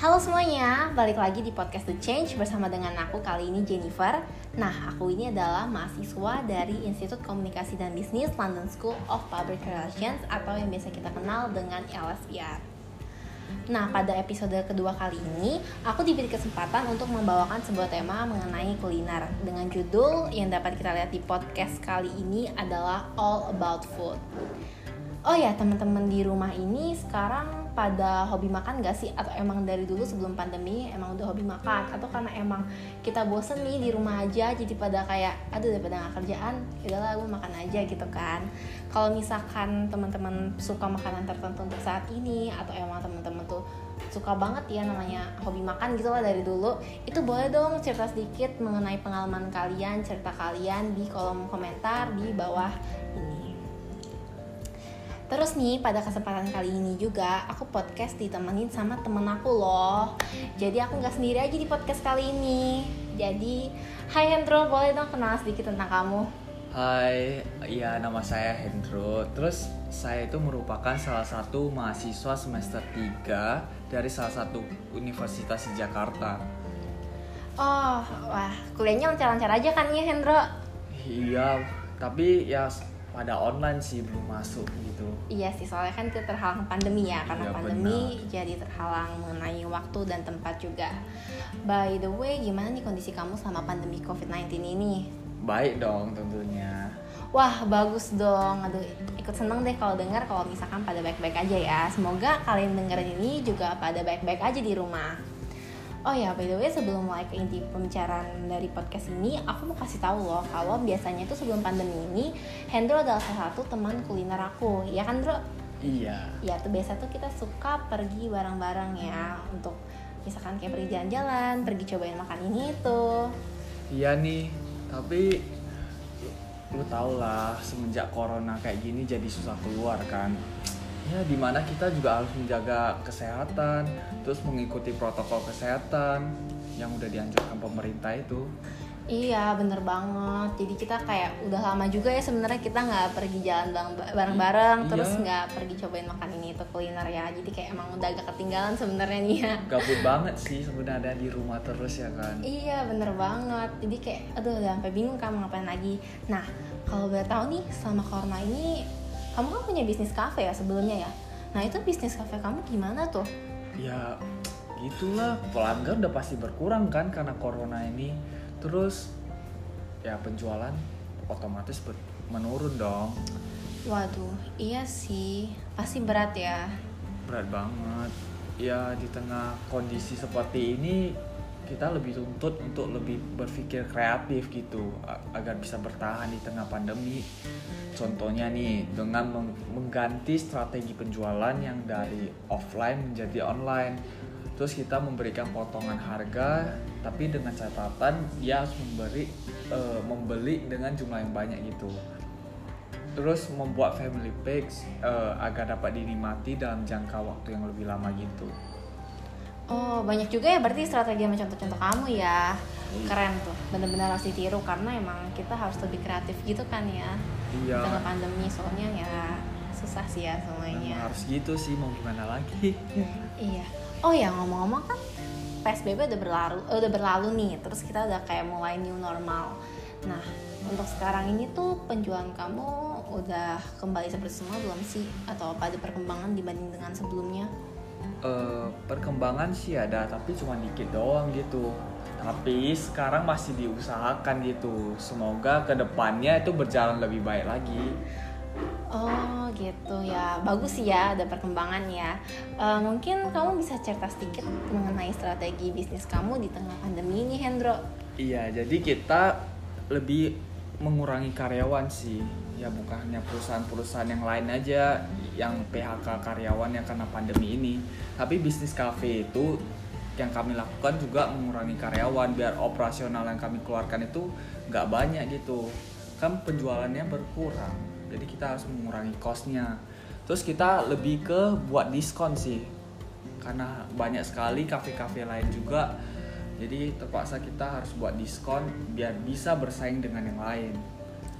Halo semuanya, balik lagi di podcast The Change bersama dengan aku kali ini Jennifer. Nah, aku ini adalah mahasiswa dari Institut Komunikasi dan Bisnis London School of Public Relations atau yang biasa kita kenal dengan LSPR. Nah, pada episode kedua kali ini, aku diberi kesempatan untuk membawakan sebuah tema mengenai kuliner dengan judul yang dapat kita lihat di podcast kali ini adalah All About Food. Oh ya, teman-teman di rumah ini sekarang pada hobi makan gak sih? Atau emang dari dulu sebelum pandemi emang udah hobi makan? Atau karena emang kita bosen nih di rumah aja jadi pada kayak aduh daripada gak kerjaan udahlah gue makan aja gitu kan kalau misalkan teman-teman suka makanan tertentu untuk saat ini atau emang teman-teman tuh suka banget ya namanya hobi makan gitu lah dari dulu itu boleh dong cerita sedikit mengenai pengalaman kalian cerita kalian di kolom komentar di bawah ini Terus nih pada kesempatan kali ini juga aku podcast ditemenin sama temen aku loh Jadi aku nggak sendiri aja di podcast kali ini Jadi Hai Hendro boleh dong kenal sedikit tentang kamu Hai, ya nama saya Hendro. Terus saya itu merupakan salah satu mahasiswa semester 3 dari salah satu universitas di Jakarta. Oh wah kuliahnya lancar-lancar aja kan ya Hendro Iya, tapi ya pada online sih belum masuk gitu. Iya sih soalnya kan kita terhalang pandemi ya Karena Iya, pandemi jadi terhalang mengenai waktu dan tempat juga By the way gimana nih kondisi kamu selama pandemi COVID-19 ini? Baik dong tentunya. Wah bagus dong, aduh ikut seneng deh kalau dengar kalau misalkan pada baik-baik aja ya. Semoga kalian dengerin ini juga pada baik-baik aja di rumah. Oh ya, by the way sebelum mulai ke inti pembicaraan dari podcast ini, aku mau kasih tahu loh kalau biasanya tuh sebelum pandemi ini, Hendro adalah salah satu teman kuliner aku, ya kan Bro? Iya. Ya tuh biasa tuh kita suka pergi bareng-bareng ya untuk misalkan kayak pergi jalan-jalan, pergi cobain makan ini itu. Iya nih, tapi lu tau lah semenjak corona kayak gini jadi susah keluar kan. Ya di mana kita juga harus menjaga kesehatan, terus mengikuti protokol kesehatan yang udah dianjurkan pemerintah itu. Iya bener banget. Jadi kita kayak udah lama juga ya sebenarnya kita nggak pergi jalan bareng-bareng, Iya. terus nggak pergi cobain makan ini itu kuliner ya. Jadi kayak emang udah agak ketinggalan sebenarnya nih ya. Gabut banget sih sebenarnya di rumah terus ya kan. Iya bener banget. Jadi kayak aduh udah sampai bingung kan mau ngapain lagi. Nah kalau boleh tahu nih selama corona ini kamu kan punya bisnis cafe ya sebelumnya ya. Nah itu bisnis cafe kamu gimana tuh? Ya gitulah pelanggan udah pasti berkurang kan karena corona ini. Terus ya penjualan otomatis menurun dong. Waduh iya sih pasti berat ya. berat banget ya di tengah kondisi seperti ini kita lebih tuntut untuk lebih berpikir kreatif gitu agar bisa bertahan di tengah pandemi. Contohnya nih dengan meng- mengganti strategi penjualan yang dari offline menjadi online. Terus kita memberikan potongan harga tapi dengan catatan dia harus memberi eh, membeli dengan jumlah yang banyak gitu. Terus membuat family packs eh, agar dapat dinikmati dalam jangka waktu yang lebih lama gitu. Oh banyak juga ya berarti strategi sama contoh-contoh kamu ya. Keren tuh, bener-bener harus ditiru karena emang kita harus lebih kreatif gitu kan ya Iya. tengah pandemi soalnya ya susah sih ya semuanya harus gitu sih mau gimana lagi. Iya Oh ya ngomong-ngomong kan PSBB udah berlalu, eh, udah berlalu nih Terus kita udah kayak mulai new normal Nah untuk sekarang ini tuh penjualan kamu udah kembali seperti semua belum sih? Atau apa ada perkembangan dibanding dengan sebelumnya? Eh, perkembangan sih ada tapi cuma dikit doang gitu. Tapi sekarang masih diusahakan gitu. Semoga ke depannya itu berjalan lebih baik lagi. Oh gitu ya, bagus sih ya ada perkembangan ya. Eh, mungkin kamu bisa cerita sedikit mengenai strategi bisnis kamu di tengah pandemi ini, Hendro. Iya, jadi kita lebih mengurangi karyawan sih. Ya bukan hanya perusahaan-perusahaan yang lain aja yang PHK karyawan yang karena pandemi ini. Tapi bisnis cafe itu yang kami lakukan juga mengurangi karyawan biar operasional yang kami keluarkan itu nggak banyak gitu. Kan penjualannya berkurang. Jadi kita harus mengurangi costnya. Terus kita lebih ke buat diskon sih. Karena banyak sekali kafe-kafe lain juga jadi terpaksa kita harus buat diskon biar bisa bersaing dengan yang lain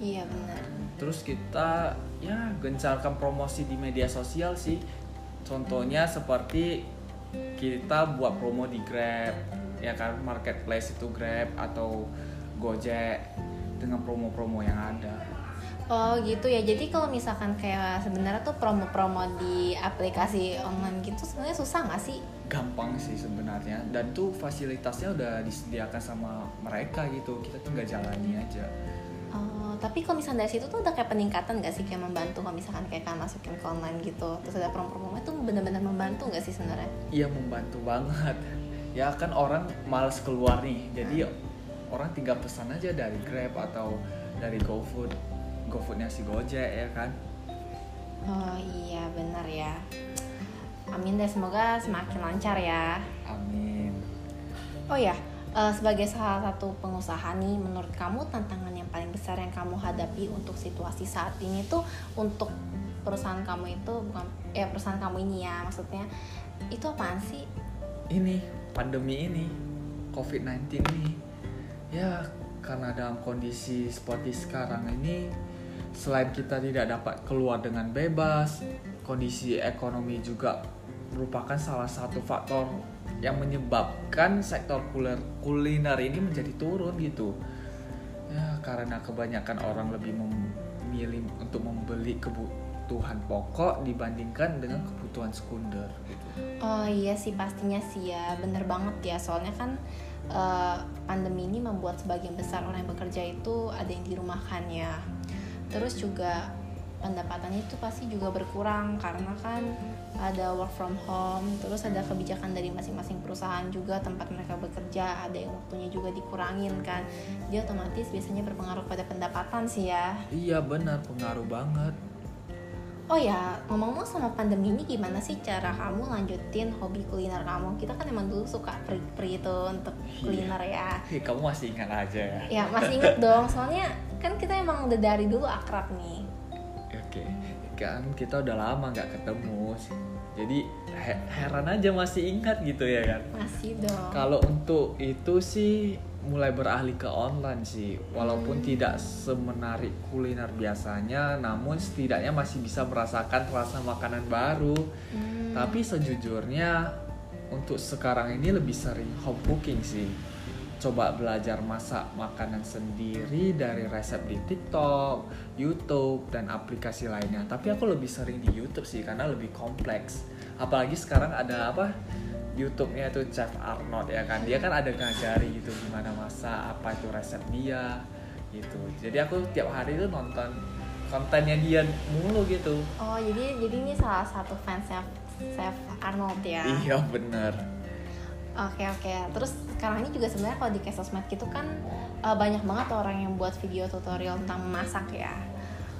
Iya benar. terus kita ya gencarkan promosi di media sosial sih contohnya seperti kita buat promo di Grab ya kan marketplace itu Grab atau Gojek dengan promo-promo yang ada Oh gitu ya. Jadi kalau misalkan kayak sebenarnya tuh promo-promo di aplikasi online gitu sebenarnya susah nggak sih? Gampang sih sebenarnya. Dan tuh fasilitasnya udah disediakan sama mereka gitu. Kita tinggal jalani aja. Oh, tapi kalau misalnya dari situ tuh ada kayak peningkatan nggak sih? Kayak membantu kalau misalkan kayak kan masukin ke online gitu. Terus ada promo-promo itu benar-benar membantu nggak sih sebenarnya? iya membantu banget. Ya kan orang males keluar nih. Jadi orang tinggal pesan aja dari Grab atau dari GoFood. GoFoodnya si Gojek ya kan? Oh iya benar ya. Amin deh semoga semakin lancar ya. amin Oh ya, eh, sebagai salah satu pengusaha nih, menurut kamu tantangan yang paling besar yang kamu hadapi untuk situasi saat ini tuh untuk perusahaan kamu itu bukan ya perusahaan kamu ini ya maksudnya itu apaan sih? ini pandemi ini COVID-19 ini ya karena dalam kondisi seperti sekarang ini selain kita tidak dapat keluar dengan bebas kondisi ekonomi juga merupakan salah satu faktor yang menyebabkan sektor kuliner, kuliner ini menjadi turun gitu. Ya karena kebanyakan orang lebih memilih untuk membeli kebutuhan pokok dibandingkan dengan kebutuhan sekunder gitu. Oh iya sih pastinya sih ya. Bener banget ya. Soalnya kan eh, pandemi ini membuat sebagian besar orang yang bekerja itu ada yang dirumahkan ya. Terus juga pendapatannya itu pasti juga berkurang karena kan ada work from home terus ada kebijakan dari masing-masing perusahaan juga tempat mereka bekerja ada yang waktunya juga dikurangin kan jadi otomatis biasanya berpengaruh pada pendapatan sih ya Iya benar pengaruh banget. Oh ya, ngomong-ngomong sama pandemi ini gimana sih cara kamu lanjutin hobi kuliner kamu? Kita kan emang dulu suka pri-pri itu untuk kuliner ya. Hei, kamu masih ingat aja ya? Ya masih inget dong, soalnya kan kita emang udah dari dulu akrab nih. Oke, kan kita udah lama nggak ketemu sih. Jadi he- heran aja masih ingat gitu ya kan? Masih dong. Kalau untuk itu sih mulai beralih ke online sih, walaupun tidak semenarik kuliner biasanya, namun setidaknya masih bisa merasakan rasa makanan baru. Hmm, Tapi sejujurnya untuk sekarang ini lebih sering home cooking sih. Coba belajar masak makanan sendiri dari resep di TikTok, YouTube, dan aplikasi lainnya. Tapi aku lebih sering di YouTube sih karena lebih kompleks. Apalagi sekarang ada apa? YouTube-nya itu Chef Arnold ya kan. Dia kan ada ngajari gitu gimana masak, apa itu resep dia gitu. Jadi aku tiap hari itu nonton kontennya dia mulu gitu. Oh jadi jadi ini salah satu fansnya Chef Arnold ya. Iya bener. Oke oke. Terus sekarang ini juga sebenarnya kalau di kayak sosmed gitu kan eh, banyak banget orang yang buat video tutorial tentang memasak ya.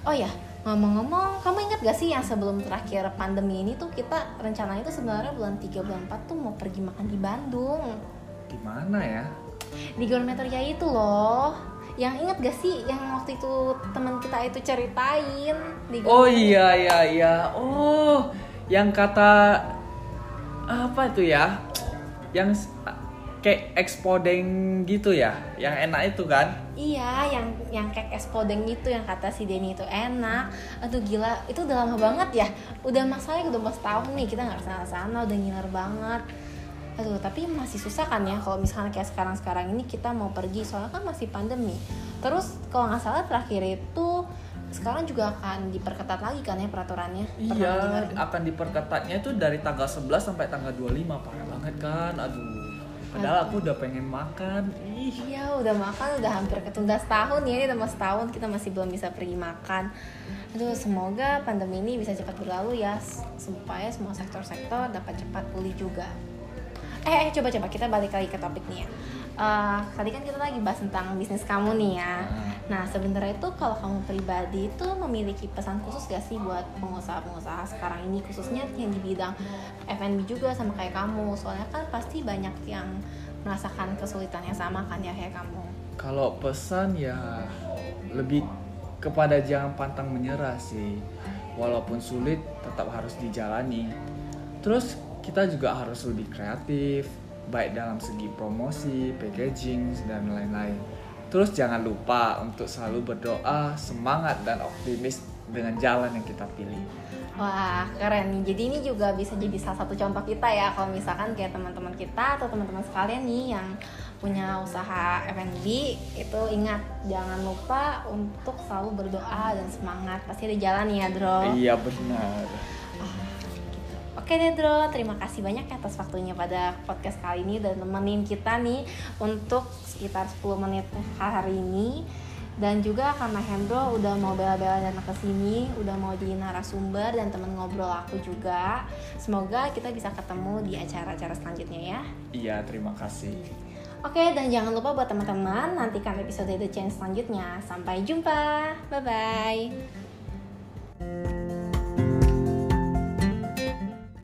Oh ya, ngomong-ngomong, kamu ingat gak sih yang sebelum terakhir pandemi ini tuh kita rencananya tuh sebenarnya bulan 3 bulan 4 tuh mau pergi makan di Bandung. Di mana ya? Di Gourmetoria itu loh. Yang ingat gak sih yang waktu itu teman kita itu ceritain di Oh iya iya iya. Oh, yang kata apa itu ya? Yang kayak exploding gitu ya? Yang enak itu kan? Iya, yang yang kayak es podeng itu yang kata si Denny itu enak. Aduh gila, itu udah lama banget ya. Udah masalahnya udah mau setahun nih kita nggak ke sana sana, udah ngiler banget. Aduh, tapi masih susah kan ya kalau misalnya kayak sekarang-sekarang ini kita mau pergi soalnya kan masih pandemi. Terus kalau nggak salah terakhir itu sekarang juga akan diperketat lagi kan ya peraturannya. Iya, akan diperketatnya itu dari tanggal 11 sampai tanggal 25 parah banget kan. Aduh. Padahal aku udah pengen makan. Ih. Iya udah makan udah hampir ketunda setahun ya ini udah mau setahun kita masih belum bisa pergi makan. Aduh semoga pandemi ini bisa cepat berlalu ya supaya semua sektor-sektor dapat cepat pulih juga. Eh, eh coba-coba kita balik lagi ke topik nih ya. Eh, tadi kan kita lagi bahas tentang bisnis kamu nih ya. Nah sebenarnya itu kalau kamu pribadi itu memiliki pesan khusus gak sih buat pengusaha-pengusaha sekarang ini khususnya yang di bidang F&B juga sama kayak kamu soalnya kan pasti banyak yang merasakan kesulitan yang sama kan ya kayak kamu. Kalau pesan ya lebih kepada jangan pantang menyerah sih. Walaupun sulit tetap harus dijalani. Terus kita juga harus lebih kreatif, baik dalam segi promosi, packaging dan lain-lain. Terus jangan lupa untuk selalu berdoa, semangat dan optimis dengan jalan yang kita pilih. Wah keren nih. Jadi ini juga bisa jadi salah satu contoh kita ya kalau misalkan kayak teman-teman kita atau teman-teman sekalian nih yang punya usaha F&B itu ingat jangan lupa untuk selalu berdoa dan semangat. Pasti ada jalan ya, Dro. Iya benar. Oke deh Dro, terima kasih banyak ya atas waktunya pada podcast kali ini dan temenin kita nih untuk sekitar 10 menit hari ini dan juga karena Hendro udah mau bela-bela datang ke sini, udah mau jadi narasumber dan temen ngobrol aku juga. Semoga kita bisa ketemu di acara-acara selanjutnya ya. Iya, terima kasih. Oke, dan jangan lupa buat teman-teman nantikan episode The Change selanjutnya. Sampai jumpa. Bye bye.